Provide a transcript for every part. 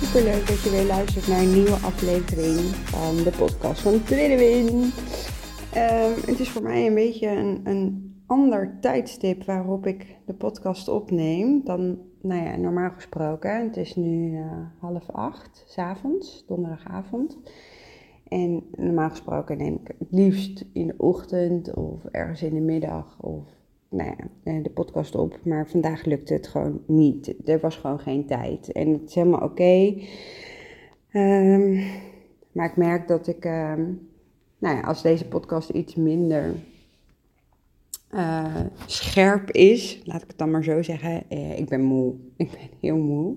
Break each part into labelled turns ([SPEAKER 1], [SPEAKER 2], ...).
[SPEAKER 1] Super leuk dat je weer luistert naar een nieuwe aflevering van de podcast van Tweede. Ehm, het is voor mij een beetje een, een ander tijdstip waarop ik de podcast opneem dan nou ja, normaal gesproken. Het is nu uh, half acht, avonds, donderdagavond. En normaal gesproken neem ik het liefst in de ochtend of ergens in de middag of nou ja, eh, de podcast op. Maar vandaag lukte het gewoon niet. Er was gewoon geen tijd. En het is helemaal oké. Ehm, maar ik merk dat ik, um, nou ja, als deze podcast iets minder uh, scherp is, laat ik het dan maar zo zeggen. Uh, ik ben moe. Ik ben heel moe.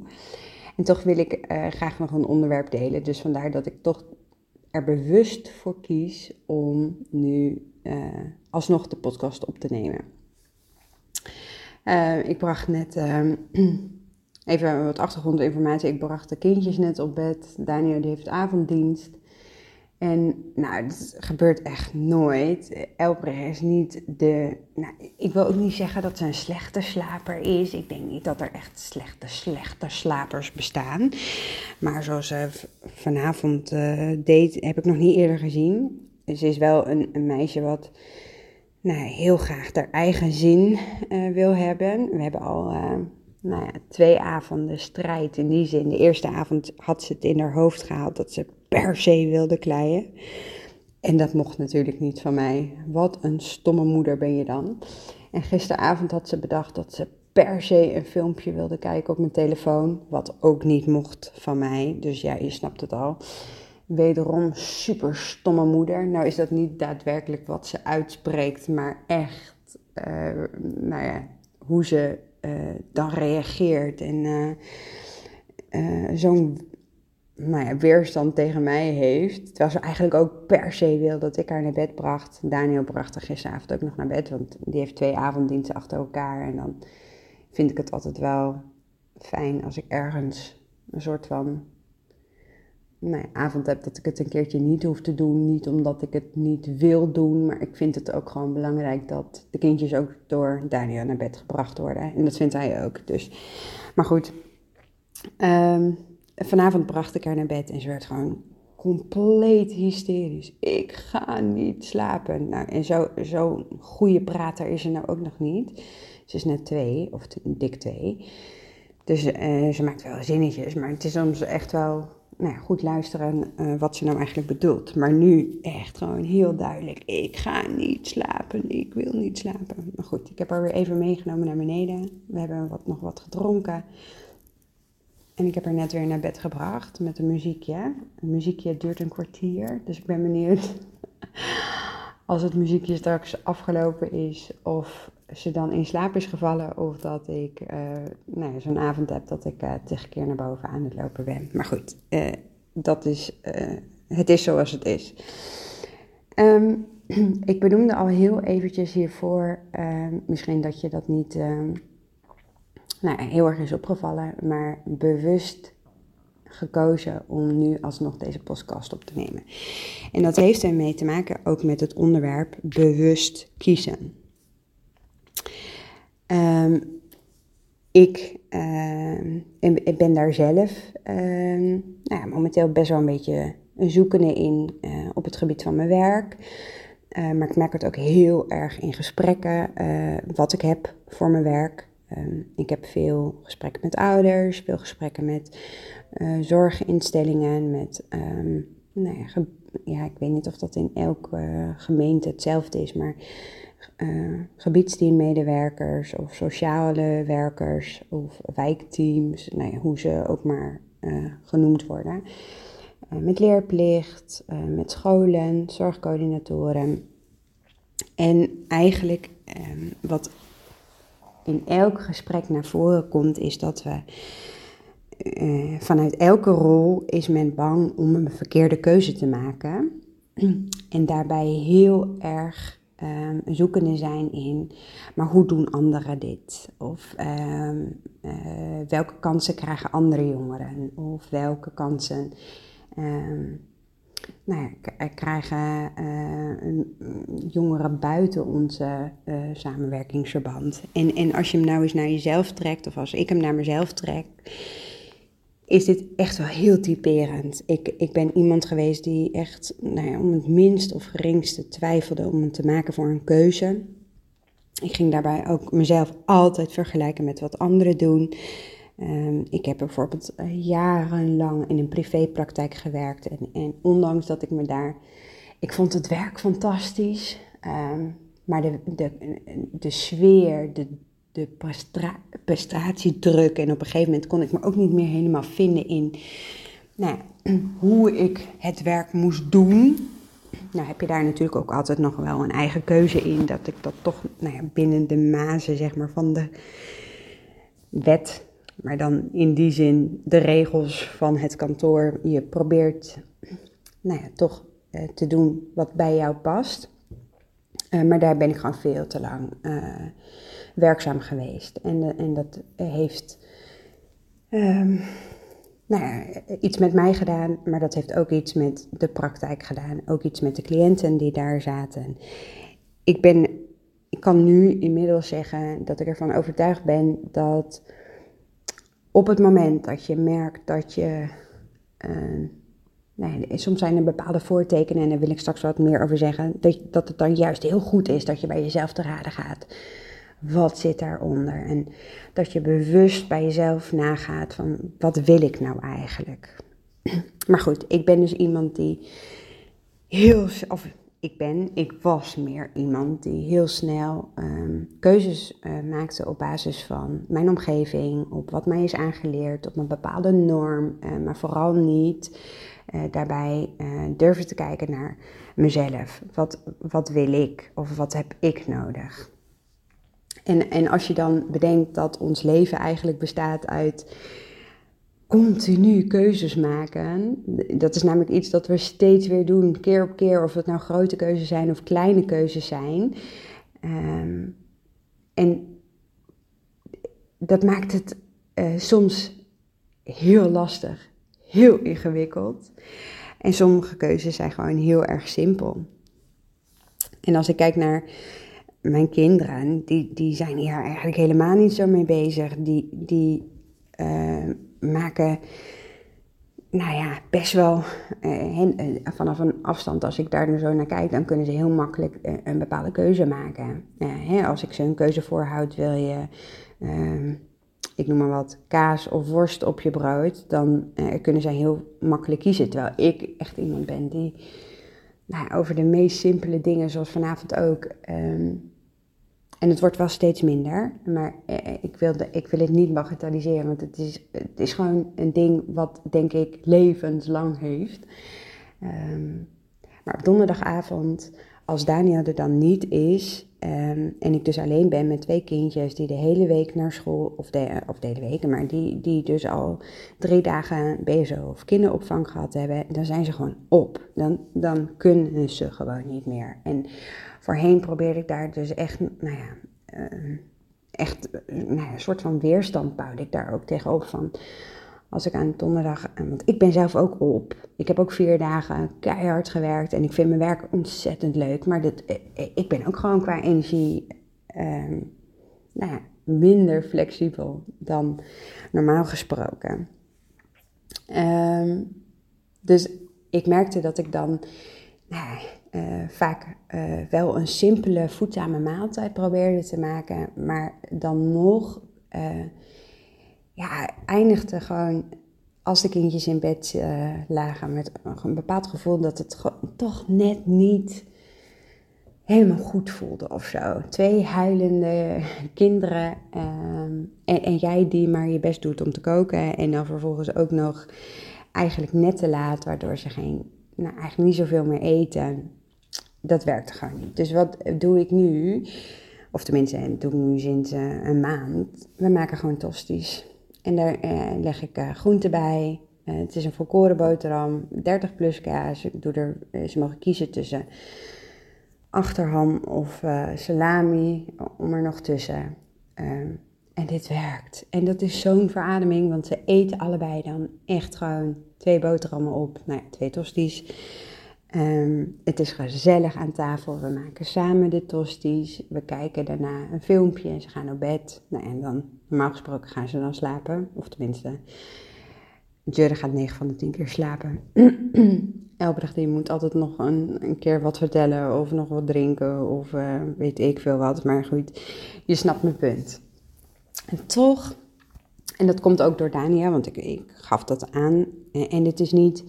[SPEAKER 1] En toch wil ik graag nog een onderwerp delen. Dus vandaar dat ik toch er bewust voor kies om nu alsnog de podcast op te nemen. Ik bracht net even wat achtergrondinformatie. Ik bracht de kindjes net op bed. Daniel die heeft avonddienst. En nou, dat gebeurt echt nooit. Elbrecht is niet de. Nou, ik wil ook niet zeggen dat ze een slechte slaper is. Ik denk niet dat er echt slechte, slechte slapers bestaan. Maar zoals ze vanavond uh, deed, heb ik nog niet eerder gezien. Ze is wel een meisje wat nou, heel graag haar eigen zin uh, wil hebben. We hebben al. Uh, nou ja, twee avonden strijd in die zin. De eerste avond had ze het in haar hoofd gehaald dat ze per se wilde kleien. En dat mocht natuurlijk niet van mij. Wat een stomme moeder ben je dan. En gisteravond had ze bedacht dat ze per se een filmpje wilde kijken op mijn telefoon. Wat ook niet mocht van mij. Dus ja, je snapt het al. Wederom super stomme moeder. Nou is dat niet daadwerkelijk wat ze uitspreekt, maar echt, uh, nou ja, hoe ze uh, dan reageert. En uh, zo'n nou ja, weerstand tegen mij heeft. Terwijl ze eigenlijk ook per se wil dat ik haar naar bed bracht. Daniel bracht haar gisteravond ook nog naar bed, want die heeft twee avonddiensten achter elkaar. En dan vind ik het altijd wel fijn als ik ergens een soort van nou avond heb dat ik het een keertje niet hoef te doen. Niet omdat ik het niet wil doen, maar ik vind het ook gewoon belangrijk dat de kindjes ook door Daniel naar bed gebracht worden. En dat vindt hij ook. Dus. Maar goed. Um, vanavond bracht ik haar naar bed en ze werd gewoon compleet hysterisch. Ik ga niet slapen. Nou, en zo'n zo goede prater is ze nou ook nog niet. Ze is net twee, of dik twee. Dus uh, ze maakt wel zinnetjes, maar het is soms echt wel nou ja, goed luisteren uh, wat ze nou eigenlijk bedoelt. Maar nu echt gewoon heel duidelijk. Ik ga niet slapen, ik wil niet slapen. Maar goed, ik heb haar weer even meegenomen naar beneden. We hebben wat, nog wat gedronken. En ik heb haar net weer naar bed gebracht met een muziekje. Een muziekje duurt een kwartier, dus ik ben benieuwd als het muziekje straks afgelopen is of ze dan in slaap is gevallen of dat ik uh, nou ja, zo'n avond heb dat ik uh, tegen keer naar boven aan het lopen ben. Maar goed, uh, dat is, het is zoals het is. Um, ik benoemde al heel eventjes hiervoor, ehm, misschien dat je dat niet um, nou, heel erg is opgevallen, maar bewust gekozen om nu alsnog deze podcast op te nemen. En dat heeft ermee te maken ook met het onderwerp bewust kiezen. Um, ik, uh, ik, ben daar zelf uh, nou ja, momenteel best wel een beetje een zoekende in uh, op het gebied van mijn werk. Uh, maar ik merk het ook heel erg in gesprekken wat ik heb voor mijn werk. Um, ik heb veel gesprekken met ouders, veel gesprekken met zorginstellingen, met, nou ja, ja, ik weet niet of dat in elke gemeente hetzelfde is, maar uh, gebiedsteammedewerkers of sociale werkers of wijkteams, nou ja, hoe ze ook maar genoemd worden. met leerplicht, met scholen, zorgcoördinatoren. En eigenlijk um, wat in elk gesprek naar voren komt, is dat we vanuit elke rol is men bang om een verkeerde keuze te maken. En daarbij heel erg um, zoekende zijn in, maar hoe doen anderen dit? Of ehm, eh, welke kansen krijgen andere jongeren? Of welke kansen um, nou ja, eh, krijgen uh, jongeren buiten onze samenwerkingsverband? En, en als je hem nou eens naar jezelf trekt, of als ik hem naar mezelf trek, is dit echt wel heel typerend. Ik, ik ben iemand geweest die echt nou ja, om het minst of geringste twijfelde om het te maken voor een keuze. Ik ging daarbij ook mezelf altijd vergelijken met wat anderen doen. Um, ik heb bijvoorbeeld jarenlang in een privépraktijk gewerkt. En, en, ondanks dat ik me daar. Ik vond het werk fantastisch. Um, maar de, de, de sfeer, de de prestatiedruk. En op een gegeven moment kon ik me ook niet meer helemaal vinden in nou, hoe ik het werk moest doen. Nou heb je daar natuurlijk ook altijd nog wel een eigen keuze in. Dat ik dat toch nou ja, binnen de mazen zeg maar, van de wet, maar dan in die zin de regels van het kantoor, je probeert nou ja, toch eh, te doen wat bij jou past. Uh, maar daar ben ik gewoon veel te lang uh, werkzaam geweest. En, eh, en dat heeft um, nou iets met mij gedaan, maar dat heeft ook iets met de praktijk gedaan. Ook iets met de cliënten die daar zaten. Ik, ben, ik kan nu inmiddels zeggen dat ik ervan overtuigd ben dat op het moment dat je merkt dat je. Uh, Nee, soms zijn er bepaalde voortekenen, en daar wil ik straks wat meer over zeggen, dat, dat het dan juist heel goed is dat je bij jezelf te raden gaat wat zit daaronder? En dat je bewust bij jezelf nagaat van wat wil ik nou eigenlijk? Maar goed, ik ben dus iemand die heel, of ik ben, ik was meer iemand die heel snel um, keuzes uh, maakte op basis van mijn omgeving, op wat mij is aangeleerd, op een bepaalde norm, uh, maar vooral niet uh, daarbij durven te kijken naar mezelf. Wat, wat wil ik of wat heb ik nodig? En, en als je dan bedenkt dat ons leven eigenlijk bestaat uit continu keuzes maken. Dat is namelijk iets dat we steeds weer doen, keer op keer, of het nou grote keuzes zijn of kleine keuzes zijn. Um, en dat maakt het uh, soms heel lastig, heel ingewikkeld. En sommige keuzes zijn gewoon heel erg simpel. En als ik kijk naar mijn kinderen, die, die zijn hier eigenlijk helemaal niet zo mee bezig. Die, die uh, maken, nou ja, best wel hen, uh, vanaf een afstand, als ik daar zo naar kijk, dan kunnen ze heel makkelijk een bepaalde keuze maken. Hè, als ik ze een keuze voorhoud, wil je, ehm, ik noem maar wat, kaas of worst op je brood, dan kunnen zij heel makkelijk kiezen. Terwijl ik echt iemand ben die nou, over de meest simpele dingen, zoals vanavond ook. Um, en het wordt wel steeds minder, maar eh, ik, wil de, ik wil het niet bagatelliseren, want het is, het is gewoon een ding wat, denk ik, levenslang heeft. Um, maar op donderdagavond, als Daniel er dan niet is, um, en ik dus alleen ben met twee kindjes die de hele week naar school, of de, of hele week, maar die, die dus al drie dagen BSO of kinderopvang gehad hebben, dan zijn ze gewoon op. Dan, dan kunnen ze gewoon niet meer. En voorheen probeerde ik daar dus echt, nou ja, uh, echt nou een soort van weerstand bouwde ik daar ook tegenover van. Als ik aan donderdag, want ik ben zelf ook op. Ik heb ook vier dagen keihard gewerkt en ik vind mijn werk ontzettend leuk. Maar eh, eh, ik ben ook gewoon qua energie uh, nou ja, minder flexibel dan normaal gesproken. Um, dus ik merkte dat ik dan nou, vaak wel een simpele, voedzame maaltijd probeerde te maken, maar dan nog ja, eindigde gewoon als de kindjes in bed lagen met een bepaald gevoel dat het toch net niet helemaal goed voelde of zo. Twee huilende kinderen ehm, en, en jij die maar je best doet om te koken en dan vervolgens ook nog eigenlijk net te laat, waardoor ze geen, nou, eigenlijk niet zoveel meer eten dat werkte gewoon niet. Dus wat doe ik nu? Of tenminste, doe ik nu sinds uh, een maand. We maken gewoon tosties. En daar leg ik groenten bij. het is een volkoren boterham, 30 plus kaas. Ik doe er, ze mogen kiezen tussen achterham of salami, om er nog tussen. Ehm, en dit werkt. En dat is zo'n verademing, want ze eten allebei dan echt gewoon twee boterhammen op. Nou ja, twee tosties. Ehm, het is gezellig aan tafel. We maken samen de tosties. We kijken daarna een filmpje en ze gaan op bed. Nou, en dan, normaal gesproken gaan ze dan slapen. Of tenminste, Jurre gaat 9 van de 10 keer slapen. Elbrecht die moet altijd nog een, een, keer wat vertellen of nog wat drinken of uh, weet ik veel wat. Maar goed, je snapt mijn punt. En toch, en dat komt ook door Dania, want ik, ik gaf dat aan. En, en het is niet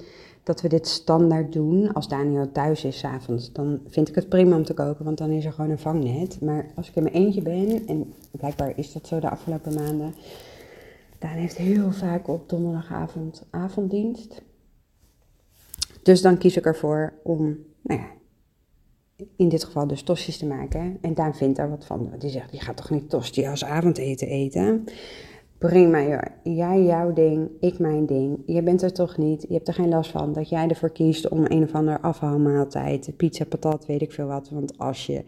[SPEAKER 1] dat we dit standaard doen. Als Daniel thuis is s'avonds, dan vind ik het prima om te koken, want dan is er gewoon een vangnet. Maar als ik in mijn eentje ben, en blijkbaar is dat zo de afgelopen maanden, Daan heeft heel vaak op donderdagavond avonddienst. Dus dan kies ik ervoor om, nou ja, in dit geval dus tostjes te maken. En Daan vindt daar wat van. Die zegt, je gaat toch niet tosti als avondeten eten? Prima, jij jouw ding, ik mijn ding. Je bent er toch niet, je hebt er geen last van dat jij ervoor kiest om een of ander afhaalmaaltijd, pizza, patat, weet ik veel wat. Want als je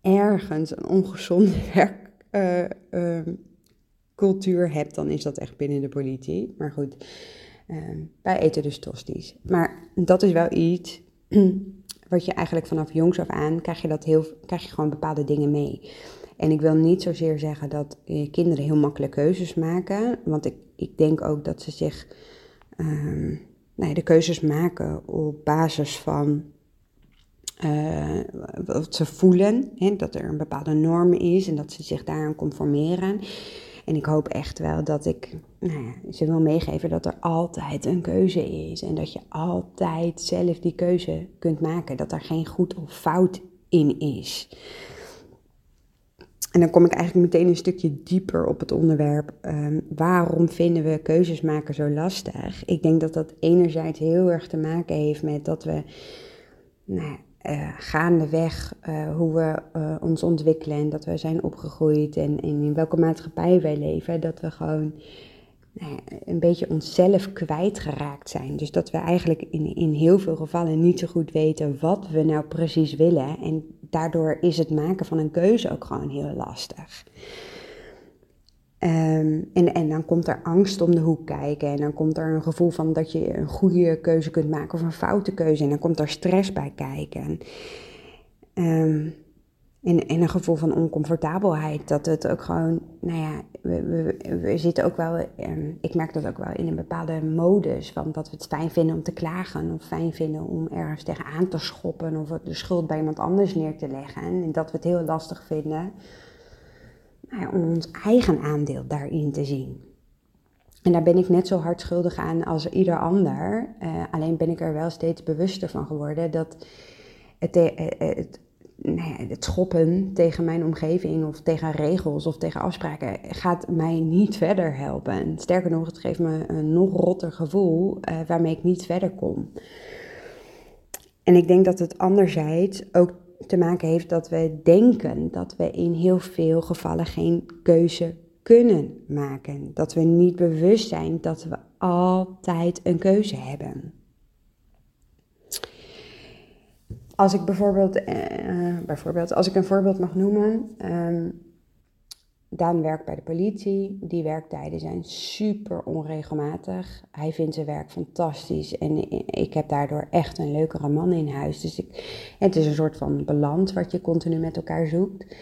[SPEAKER 1] ergens een ongezonde werkcultuur uh, uh, hebt, dan is dat echt binnen de politie. Maar goed, uh, wij eten dus tosties. Maar dat is wel iets wat je eigenlijk vanaf jongs af aan, krijg je, dat heel, krijg je gewoon bepaalde dingen mee. En ik wil niet zozeer zeggen dat eh, kinderen heel makkelijk keuzes maken, want ik, ik denk ook dat ze zich uh, nou de keuzes maken op basis van uh, wat ze voelen, hè, dat er een bepaalde norm is en dat ze zich daaraan conformeren. En ik hoop echt wel dat ik nou ja, ze wil meegeven dat er altijd een keuze is en dat je altijd zelf die keuze kunt maken, dat er geen goed of fout in is. En dan kom ik eigenlijk meteen een stukje dieper op het onderwerp. Um, waarom vinden we keuzes maken zo lastig? Ik denk dat dat enerzijds heel erg te maken heeft met dat we nou, uh, gaandeweg uh, hoe we uh, ons ontwikkelen en dat we zijn opgegroeid en, en, in welke maatschappij wij leven, dat we gewoon nou een beetje onszelf kwijtgeraakt zijn. Dus dat we eigenlijk in, in heel veel gevallen niet zo goed weten wat we nou precies willen. En daardoor is het maken van een keuze ook gewoon heel lastig. Um, en, en dan komt er angst om de hoek kijken. En dan komt er een gevoel van dat je een goede keuze kunt maken of een foute keuze. En dan komt er stress bij kijken. Um, en, en een gevoel van oncomfortabelheid. Dat het ook gewoon, nou ja, we, we, zitten ook wel, um, ik merk dat ook wel in een bepaalde modus. Van dat we het fijn vinden om te klagen. Of fijn vinden om ergens tegenaan te schoppen. Of de schuld bij iemand anders neer te leggen. En dat we het heel lastig vinden nou om ons eigen aandeel daarin te zien. En daar ben ik net zo hard schuldig aan als ieder ander. Uh, alleen ben ik er wel steeds bewuster van geworden dat het, uh, het nou het schoppen tegen mijn omgeving of tegen regels of tegen afspraken gaat mij niet verder helpen. Sterker nog, het geeft me een nog rotter gevoel uh, waarmee ik niet verder kom. En ik denk dat het anderzijds ook te maken heeft dat we denken dat we in heel veel gevallen geen keuze kunnen maken. Dat we niet bewust zijn dat we altijd een keuze hebben. Als ik bijvoorbeeld, uh, bijvoorbeeld als ik een voorbeeld mag noemen, um, Daan werkt bij de politie. Die werktijden zijn super onregelmatig. Hij vindt zijn werk fantastisch en ik heb daardoor echt een leukere man in huis. Dus ik, het is een soort van balans wat je continu met elkaar zoekt.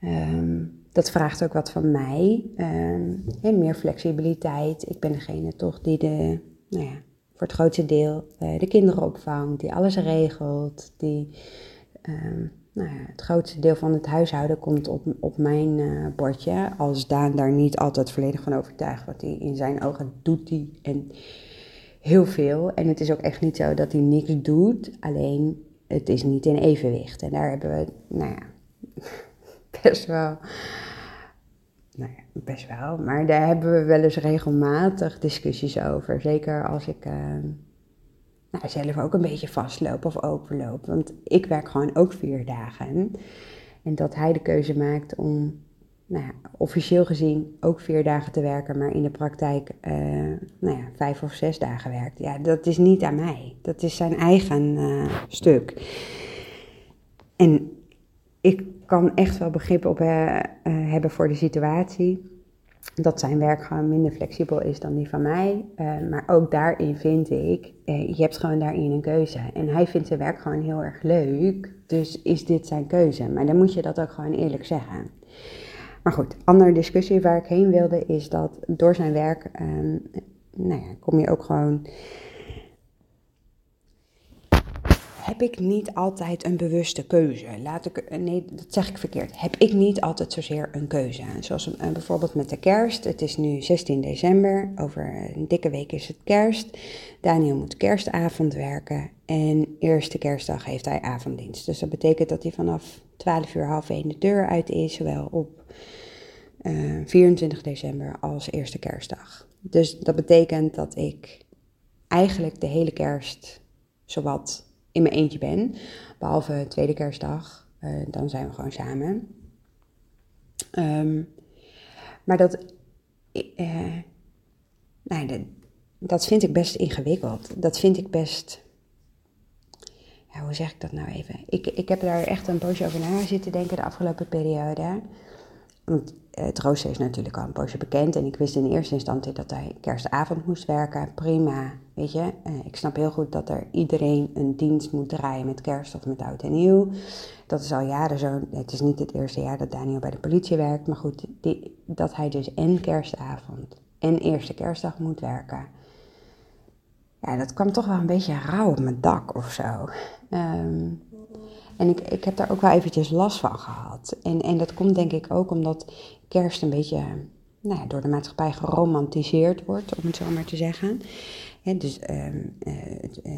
[SPEAKER 1] Um, dat vraagt ook wat van mij. Um, en meer flexibiliteit. Ik ben degene toch die de, nou ja, voor het grootste deel de kinderen opvangt, die alles regelt, die um, nou ja, het grootste deel van het huishouden komt op, op mijn uh, bordje. Als Daan daar niet altijd volledig van overtuigd, wat hij in zijn ogen doet hij en heel veel. En het is ook echt niet zo dat hij niks doet, alleen het is niet in evenwicht. En daar hebben we, nou ja, best wel, best wel, maar daar hebben we wel eens regelmatig discussies over. Zeker als ik... Uh, nou, zelf ook een beetje vastloop of overloop. Want ik werk gewoon ook vier dagen. En dat hij de keuze maakt om nou ja, officieel gezien ook vier dagen te werken, maar in de praktijk uh, nou ja, vijf of zes dagen werkt. Ja, dat is niet aan mij. Dat is zijn eigen uh, stuk. En ik kan echt wel begrip op uh, hebben voor de situatie. Dat zijn werk gewoon minder flexibel is dan die van mij. maar ook daarin vind ik, je hebt gewoon daarin een keuze. En hij vindt zijn werk gewoon heel erg leuk. Dus is dit zijn keuze. Maar dan moet je dat ook gewoon eerlijk zeggen. Maar goed, andere discussie waar ik heen wilde is dat door zijn werk, um, nou ja, kom je ook gewoon. Heb ik niet altijd een bewuste keuze? Laat ik, nee, dat zeg ik verkeerd. Heb ik niet altijd zozeer een keuze? Zoals uh, bijvoorbeeld met de kerst. Het is nu 16 december. Over een dikke week is het kerst. Daniel moet kerstavond werken. En eerste kerstdag heeft hij avonddienst. Dus dat betekent dat hij vanaf 12 uur half 1 de deur uit is. Zowel op 24 eh, december als eerste kerstdag. Dus dat betekent dat ik eigenlijk de hele kerst zowat in mijn eentje ben. Behalve tweede kerstdag, uh, dan zijn we gewoon samen. Um, maar dat, uh, dat, dat vind ik best ingewikkeld. Dat vind ik best. Ja, hoe zeg ik dat nou even? Ik, ik heb daar echt een poosje over na zitten denken de afgelopen periode. Het rooster is natuurlijk al een poosje bekend. En ik wist in eerste instantie dat hij kerstavond moest werken. Prima, weet je. Eh, ik snap heel goed dat er iedereen een dienst moet draaien met kerst of met oud en nieuw. Dat is al jaren zo. Het is niet het eerste jaar dat Daniel bij de politie werkt. Maar goed, dat hij dus en kerstavond en eerste kerstdag moet werken. Ja, dat kwam toch wel een beetje rauw op mijn dak of zo. Um, en ik, ik heb daar ook wel eventjes last van gehad. En, en dat komt denk ik ook omdat kerst een beetje nou ja, door de maatschappij geromantiseerd wordt, om het zo maar te zeggen. dus uh, uh,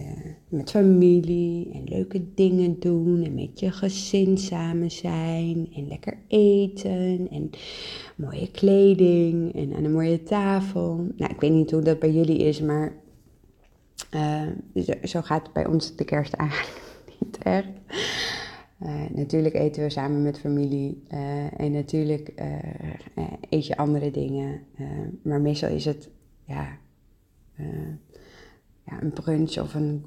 [SPEAKER 1] met familie en leuke dingen doen en met je gezin samen zijn en lekker eten en mooie kleding en aan een mooie tafel. Nou, ik weet niet hoe dat bij jullie is, maar uh, zo gaat het bij ons de kerst eigenlijk niet echt. Uh, natuurlijk eten we samen met familie uh, en natuurlijk uh, eet je andere dingen. maar meestal is het ja, ja, een brunch of een.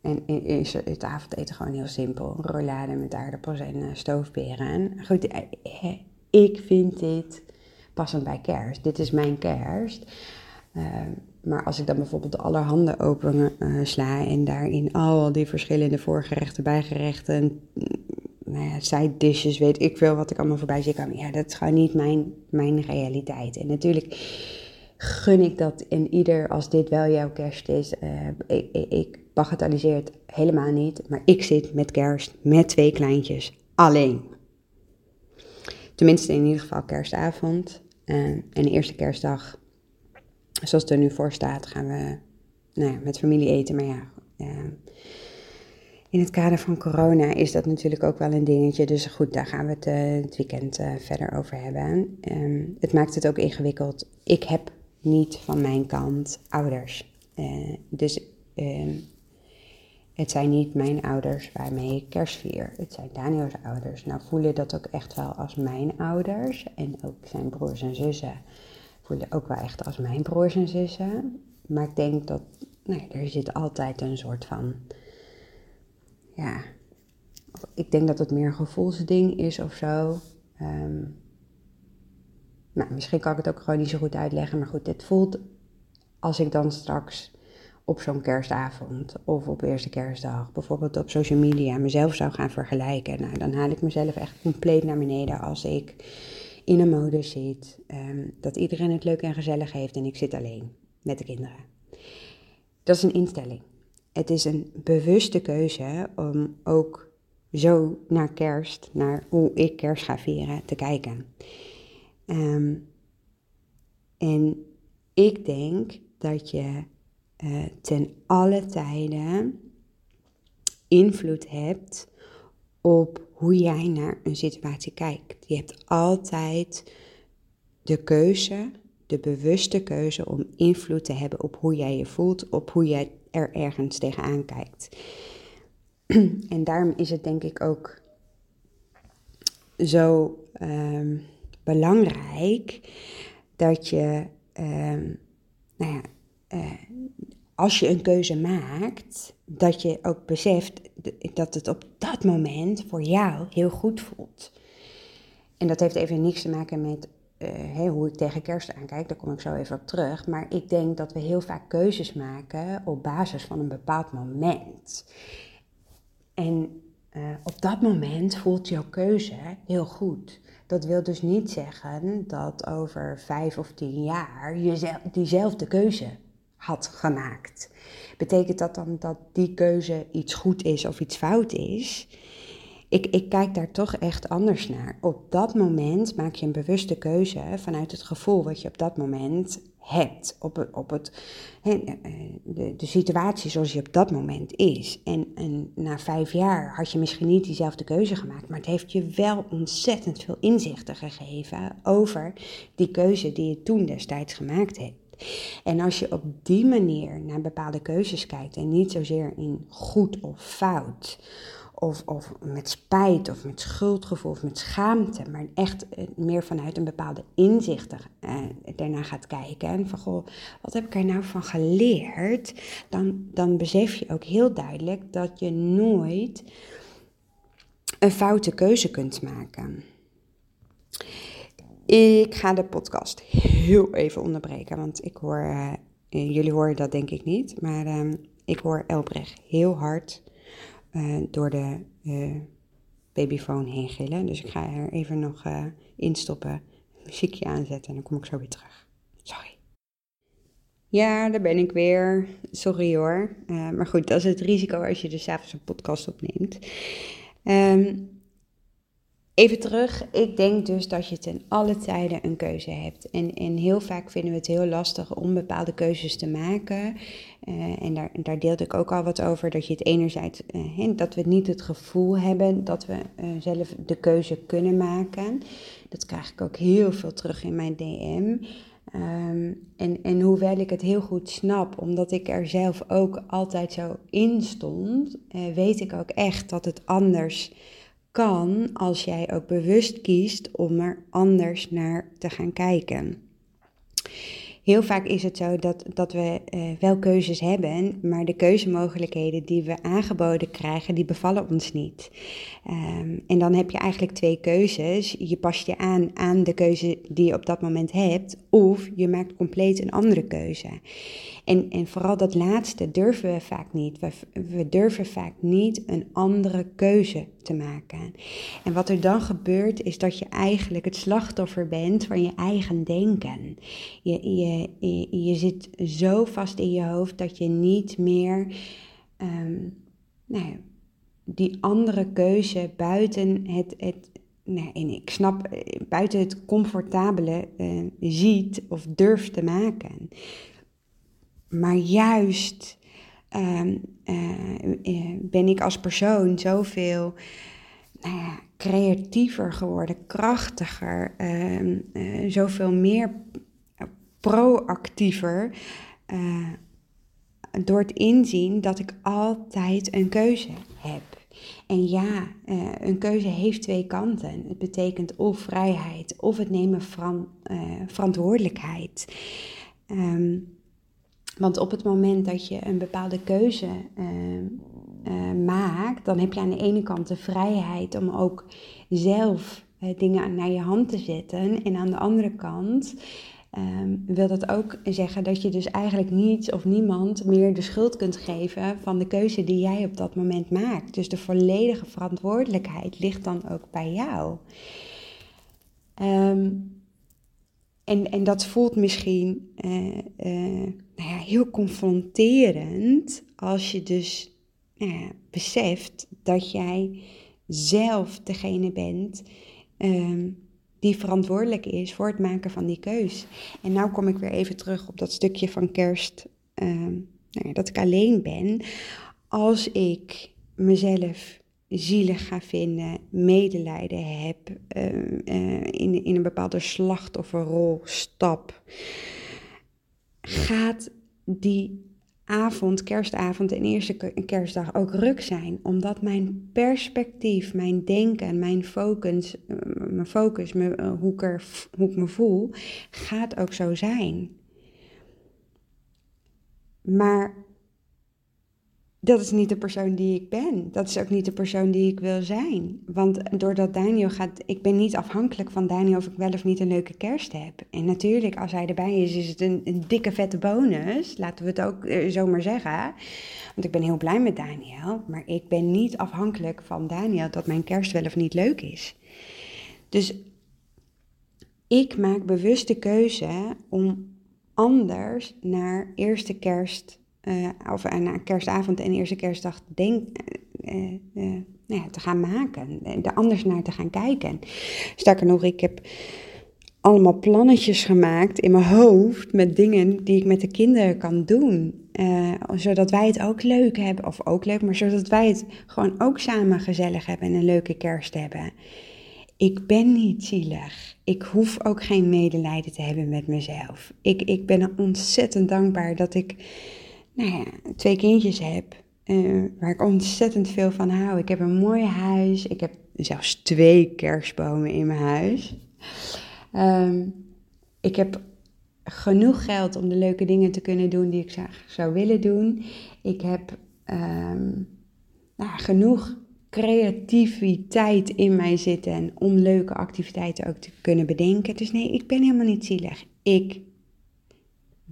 [SPEAKER 1] En is het avondeten gewoon heel simpel: rollade met aardappels en stoofperen. En goed, ik vind dit passend bij kerst. Dit is mijn kerst. Maar als ik dan bijvoorbeeld de allerhande open sla en daarin al die verschillende voorgerechten, bijgerechten, nou ja, side dishes, weet ik veel wat ik allemaal voorbij zie komen. Ja, dat is gewoon niet mijn, mijn realiteit. En natuurlijk gun ik dat in ieder als dit wel jouw kerst is. Uh, ik, ik, bagatelliseer het helemaal niet, maar ik zit met kerst met twee kleintjes alleen. Tenminste, in ieder geval kerstavond uh, en de eerste kerstdag. Zoals het er nu voor staat, gaan we nou ja, met familie eten. Maar ja, uh, in het kader van corona is dat natuurlijk ook wel een dingetje. Dus goed, daar gaan we het uh, het weekend uh, verder over hebben. Um, het maakt het ook ingewikkeld. Ik heb niet van mijn kant ouders. Uh, dus um, het zijn niet mijn ouders waarmee ik kerst vier. Het zijn Daniel's ouders. Nou voelen dat ook echt wel als mijn ouders. En ook zijn broers en zussen voelen ook wel echt als mijn broers en zussen. Maar ik denk dat nee, er zit altijd een soort van ja, ik denk dat het meer een gevoelsding is of zo. Um, nou, misschien kan ik het ook gewoon niet zo goed uitleggen, maar goed, dit voelt als ik dan straks op zo'n kerstavond of op eerste kerstdag, bijvoorbeeld op social media, mezelf zou gaan vergelijken. Nou, dan haal ik mezelf echt compleet naar beneden als ik in een modus zit, um, dat iedereen het leuk en gezellig heeft en ik zit alleen met de kinderen. Dat is een instelling het is een bewuste keuze om ook zo naar kerst, naar hoe ik kerst ga vieren, te kijken. Ehm, en ik denk dat je uh, ten alle tijden invloed hebt op hoe jij naar een situatie kijkt. Je hebt altijd de keuze, de bewuste keuze om invloed te hebben op hoe jij je voelt, op hoe jij er ergens tegenaan kijkt. en daarom is het denk ik ook zo um, belangrijk dat je, ehm, nou ja, eh, als je een keuze maakt, dat je ook beseft dat het op dat moment voor jou heel goed voelt. En dat heeft even niks te maken met uh, hoe ik tegen kerst aankijk, daar kom ik zo even op terug. Maar ik denk dat we heel vaak keuzes maken op basis van een bepaald moment. En uh, op dat moment voelt jouw keuze heel goed. Dat wil dus niet zeggen dat over vijf of tien jaar je diezelfde keuze had gemaakt. Betekent dat dan dat die keuze iets goed is of iets fout is? Ik, ik kijk daar toch echt anders naar. Op dat moment maak je een bewuste keuze vanuit het gevoel wat je op dat moment hebt. Op, op het, eh, de, de situatie zoals je op dat moment is. En, en na vijf jaar had je misschien niet diezelfde keuze gemaakt, maar het heeft je wel ontzettend veel inzichten gegeven over die keuze die je toen destijds gemaakt hebt. En als je op die manier naar bepaalde keuzes kijkt en niet zozeer in goed of fout, of, of met spijt of met schuldgevoel of met schaamte, maar echt eh, meer vanuit een bepaalde inzicht eh, daarna gaat kijken. En van goh, wat heb ik er nou van geleerd? Dan, dan besef je ook heel duidelijk dat je nooit een foute keuze kunt maken. Ik ga de podcast heel even onderbreken, want ik hoor, uh, jullie horen dat denk ik niet, maar uh, ik hoor Elbrecht heel hard uh, door de uh, babyfoon heen gillen. Dus ik ga er even nog instoppen, muziekje aanzetten en dan kom ik zo weer terug. Sorry. Ja, daar ben ik weer. Sorry hoor. maar goed, dat is het risico als je dus avonds een podcast opneemt. Um, Even terug, ik denk dus dat je ten alle tijden een keuze hebt. En, en heel vaak vinden we het heel lastig om bepaalde keuzes te maken. Uh, en daar, daar deelde ik ook al wat over, dat je het enerzijds, uh, dat we niet het gevoel hebben dat we uh, zelf de keuze kunnen maken. Dat krijg ik ook heel veel terug in mijn DM. Ehm, en, en hoewel ik het heel goed snap, omdat ik er zelf ook altijd zo in stond, weet ik ook echt dat het anders kan als jij ook bewust kiest om er anders naar te gaan kijken. Heel vaak is het zo dat, dat we uh, wel keuzes hebben, maar de keuzemogelijkheden die we aangeboden krijgen, die bevallen ons niet. Um, en dan heb je eigenlijk twee keuzes. Je past je aan aan de keuze die je op dat moment hebt, of je maakt compleet een andere keuze. En, en vooral dat laatste durven we vaak niet. We, we durven vaak niet een andere keuze te maken. En wat er dan gebeurt, is dat je eigenlijk het slachtoffer bent van je eigen denken. Je, je, je, je zit zo vast in je hoofd dat je niet meer. Um, nou, die andere keuze buiten het, het nou, en ik snap, buiten het comfortabele uh, ziet of durft te maken. Maar juist uh, uh, ben ik als persoon zoveel nou creatiever geworden, krachtiger, ehm, zoveel meer proactiever. door het inzien dat ik altijd een keuze heb. En ja, een keuze heeft twee kanten. Het betekent of vrijheid of het nemen van verantwoordelijkheid. Um, want op het moment dat je een bepaalde keuze maakt, dan heb je aan de ene kant de vrijheid om ook zelf dingen naar je hand te zetten. En aan de andere kant um, wil dat ook zeggen dat je dus eigenlijk niets of niemand meer de schuld kunt geven van de keuze die jij op dat moment maakt. Dus de volledige verantwoordelijkheid ligt dan ook bij jou. Um, en, en dat voelt misschien uh, uh, nou ja, heel confronterend als je dus uh, beseft dat jij zelf degene bent um, die verantwoordelijk is voor het maken van die keus. En nou kom ik weer even terug op dat stukje van kerst, um, nou ja, dat ik alleen ben. Als ik mezelf zielig ga vinden, medelijden heb, uh, uh, in, in een bepaalde slachtofferrol stap, gaat die avond, kerstavond en eerste kerstdag ook ruk zijn. Omdat mijn perspectief, mijn denken, mijn focus, mijn focus, eh, hoe, ik hoe ik me voel, gaat ook zo zijn. Maar dat is niet de persoon die ik ben. Dat is ook niet de persoon die ik wil zijn. Want doordat Daniel gaat, ik ben niet afhankelijk van Daniel of ik wel of niet een leuke kerst heb. En natuurlijk, als hij erbij is, is het een, dikke vette bonus. Laten we het ook uh, zomaar zeggen. Want ik ben heel blij met Daniel. Maar ik ben niet afhankelijk van Daniel dat mijn kerst wel of niet leuk is. Dus ik maak bewust de keuze om anders naar eerste kerst uh, of uh, naar kerstavond en eerste kerstdag uh, nou ja, te gaan maken. Er anders naar te gaan kijken. Sterker nog, ik heb allemaal plannetjes gemaakt in mijn hoofd met dingen die ik met de kinderen kan doen. zodat wij het ook leuk hebben, of ook leuk, maar zodat wij het gewoon ook samen gezellig hebben en een leuke kerst hebben. Ik ben niet zielig. Ik hoef ook geen medelijden te hebben met mezelf. Ik, ik ben ontzettend dankbaar dat ik nou ja, twee kindjes heb. Uh, waar ik ontzettend veel van hou. Ik heb een mooi huis. Ik heb zelfs twee kerstbomen in mijn huis. Um, ik heb genoeg geld om de leuke dingen te kunnen doen die ik zou, zou willen doen. Ik heb um, nou, genoeg creativiteit in mij zitten om leuke activiteiten ook te kunnen bedenken. Dus nee, ik ben helemaal niet zielig. Ik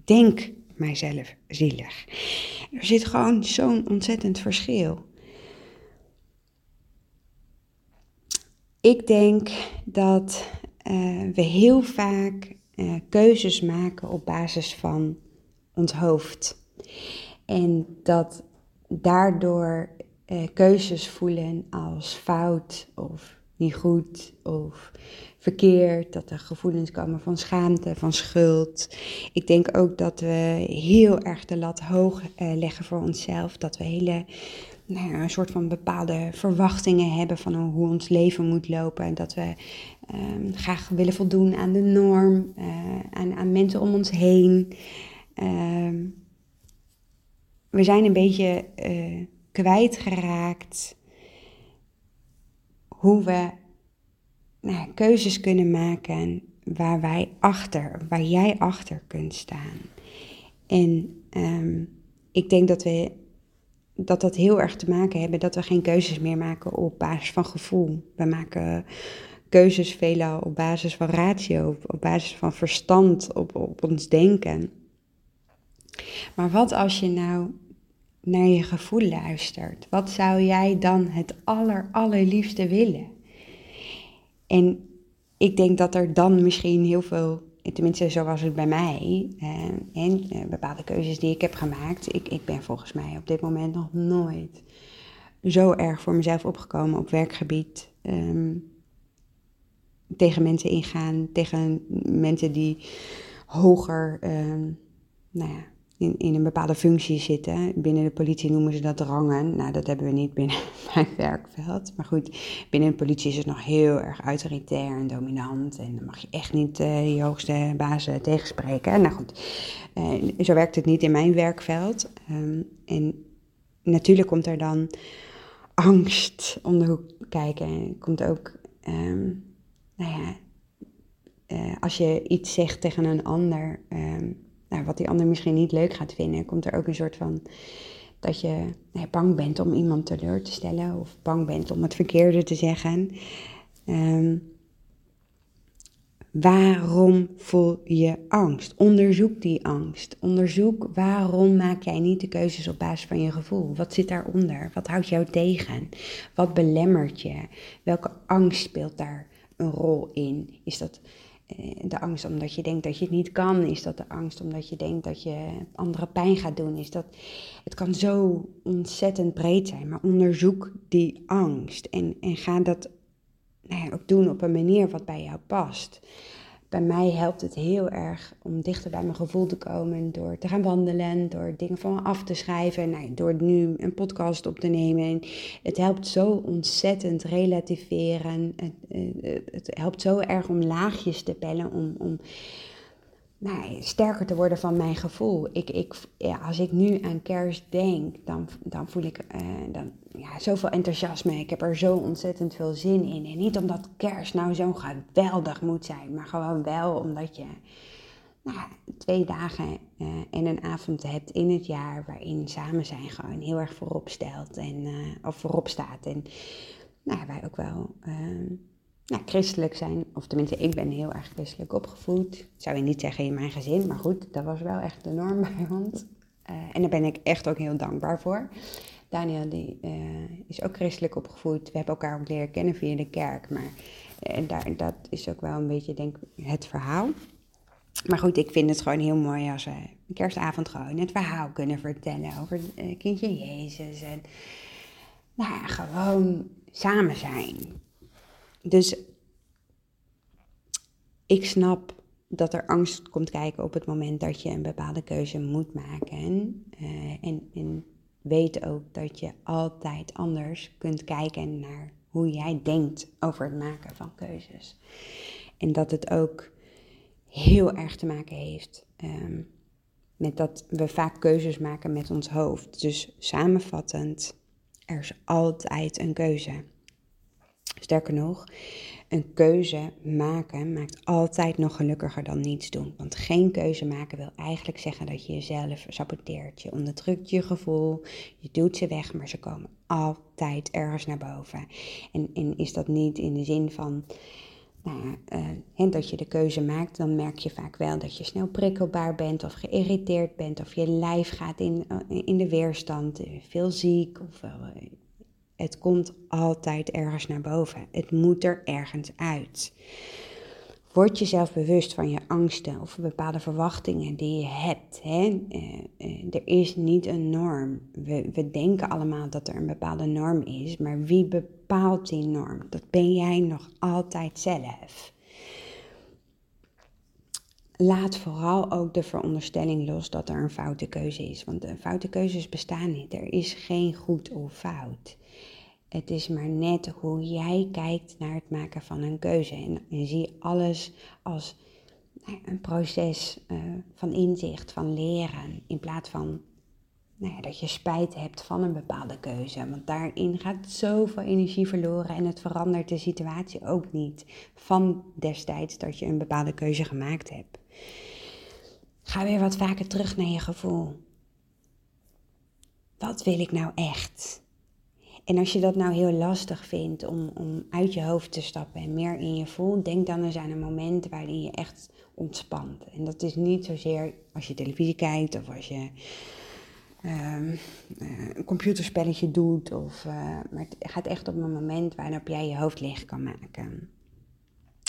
[SPEAKER 1] denk mijzelf zielig. Er zit gewoon zo'n ontzettend verschil. Ik denk dat uh, we heel vaak uh, keuzes maken op basis van ons hoofd. En dat daardoor uh, keuzes voelen als fout of niet goed of verkeerd, dat er gevoelens komen van schaamte, van schuld. Ik denk ook dat we heel erg de lat hoog uh, leggen voor onszelf, dat we hele nou ja, een soort van bepaalde verwachtingen hebben van hoe ons leven moet lopen. En dat we um, graag willen voldoen aan de norm, uh, aan, aan, mensen om ons heen. Uh, we zijn een beetje uh, kwijtgeraakt hoe we nou, keuzes kunnen maken waar wij achter, waar jij achter kunt staan. En um, ik denk dat we dat dat heel erg te maken hebben dat we geen keuzes meer maken op basis van gevoel. We maken keuzes veelal op basis van ratio, op, op basis van verstand, op, op ons denken. Maar wat als je nou naar je gevoel luistert? Wat zou jij dan het aller, allerliefste willen? En ik denk dat er dan misschien heel veel, tenminste zo was het bij mij, eh, en eh, bepaalde keuzes die ik heb gemaakt. Ik, ik ben volgens mij op dit moment nog nooit zo erg voor mezelf opgekomen op werkgebied. Ehm, tegen mensen ingaan, tegen mensen die hoger, um, nou ja, in, in een bepaalde functie zitten. Binnen de politie noemen ze dat rangen. Nou, dat hebben we niet binnen mijn werkveld. Maar goed, binnen de politie is het nog heel erg autoritair en dominant. En dan mag je echt niet je hoogste baas tegenspreken. Nou goed, uh, zo werkt het niet in mijn werkveld. Um, en natuurlijk komt er dan angst om de hoek kijken. En komt ook, um, nou ja, uh, als je iets zegt tegen een ander... Um, nou, wat die ander misschien niet leuk gaat vinden, komt er ook een soort van dat je bang bent om iemand teleur te stellen of bang bent om het verkeerde te zeggen. Um, waarom voel je angst? Onderzoek die angst. Onderzoek waarom maak jij niet de keuzes op basis van je gevoel. Wat zit daaronder? Wat houdt jou tegen? Wat belemmert je? Welke angst speelt daar een rol in? Is dat de angst omdat je denkt dat je het niet kan? Is dat de angst omdat je denkt dat je andere pijn gaat doen? Is dat, het kan zo ontzettend breed zijn, maar onderzoek die angst en, en ga dat nou ja, ook doen op een manier wat bij jou past bij mij helpt het heel erg om dichter bij mijn gevoel te komen door te gaan wandelen, door dingen van me af te schrijven, nou, door nu een podcast op te nemen. Het helpt zo ontzettend relativeren. Het, het helpt zo erg om laagjes te pellen, om, om, nou, sterker te worden van mijn gevoel. Ik, ik, ja, als ik nu aan kerst denk, dan, dan voel ik uh, dan, ja, zoveel enthousiasme. Ik heb er zo ontzettend veel zin in. En niet omdat kerst nou zo geweldig moet zijn, maar gewoon wel omdat je nou, twee dagen uh, en een avond hebt in het jaar waarin samen zijn gewoon heel erg voorop stelt en, uh, of voorop staat. En nou, wij ook wel nou, christelijk zijn, of tenminste, ik ben heel erg christelijk opgevoed. zou je niet zeggen in mijn gezin, maar goed, dat was wel echt de norm bij ons. Uh, en daar ben ik echt ook heel dankbaar voor. Daniel die, uh, is ook christelijk opgevoed. We hebben elkaar ook leren kennen via de kerk. Maar uh, daar, dat is ook wel een beetje, denk het verhaal. Maar goed, ik vind het gewoon heel mooi als we een kerstavond gewoon het verhaal kunnen vertellen over kindje Jezus. En nou gewoon samen zijn. Dus ik snap dat er angst komt kijken op het moment dat je een bepaalde keuze moet maken. Uh, en, en weet ook dat je altijd anders kunt kijken naar hoe jij denkt over het maken van keuzes. En dat het ook heel erg te maken heeft um, met dat we vaak keuzes maken met ons hoofd. Dus samenvattend, er is altijd een keuze. Sterker nog, een keuze maken maakt altijd nog gelukkiger dan niets doen. Want geen keuze maken wil eigenlijk zeggen dat je jezelf saboteert. Je onderdrukt je gevoel, je doet ze weg, maar ze komen altijd ergens naar boven. En, en is dat niet in de zin van. Nou ja, uh, dat je de keuze maakt, dan merk je vaak wel dat je snel prikkelbaar bent of geïrriteerd bent of je lijf gaat in, uh, in de weerstand, uh, veel ziek of het komt altijd ergens naar boven. Het moet er ergens uit. Word jezelf bewust van je angsten of bepaalde verwachtingen die je hebt. Hè? Eh, eh, er is niet een norm. We, denken allemaal dat er een bepaalde norm is, maar wie bepaalt die norm? Dat ben jij nog altijd zelf. Laat vooral ook de veronderstelling los dat er een foute keuze is. Want foute keuzes bestaan niet. Er is geen goed of fout. Het is maar net hoe jij kijkt naar het maken van een keuze. En, je zie alles als nou een proces uh, van inzicht, van leren. In plaats van nou ja, dat je spijt hebt van een bepaalde keuze. Want daarin gaat zoveel energie verloren en het verandert de situatie ook niet van destijds dat je een bepaalde keuze gemaakt hebt. Ga weer wat vaker terug naar je gevoel. Wat wil ik nou echt? En als je dat nou heel lastig vindt om, om uit je hoofd te stappen en meer in je voelt, denk dan eens aan een moment waarin je echt ontspant. En dat is niet zozeer als je televisie kijkt of als je um, een computerspelletje doet. Of, uh, maar het gaat echt op een moment waarop jij je hoofd leeg kan maken.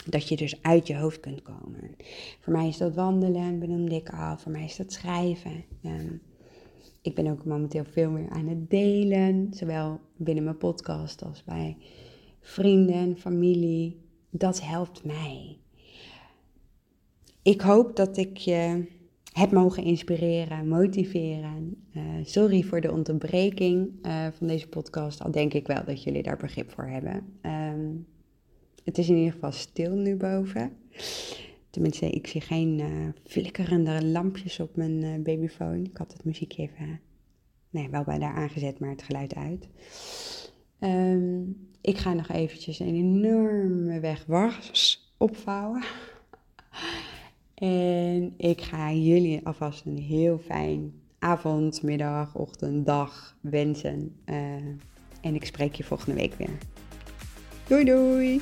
[SPEAKER 1] Dat je dus uit je hoofd kunt komen. Voor mij is dat wandelen, benoemde ik al. Voor mij is dat schrijven. Um, ik ben ook momenteel veel meer aan het delen, zowel binnen mijn podcast als bij vrienden, familie. Dat helpt mij. Ik hoop dat ik je heb mogen inspireren, motiveren. Uh, sorry voor de onderbreking uh, van deze podcast, al denk ik wel dat jullie daar begrip voor hebben. Um, het is in ieder geval stil nu boven. Tenminste, ik zie geen uh, flikkerende lampjes op mijn uh, babyfoon. Ik had het muziekje even, nee, wel bij daar aangezet, maar het geluid uit. Um, ik ga nog eventjes een enorme weg was opvouwen. en ik ga jullie alvast een heel fijn avond, middag, ochtend, dag wensen. En ik spreek je volgende week weer. Doei doei!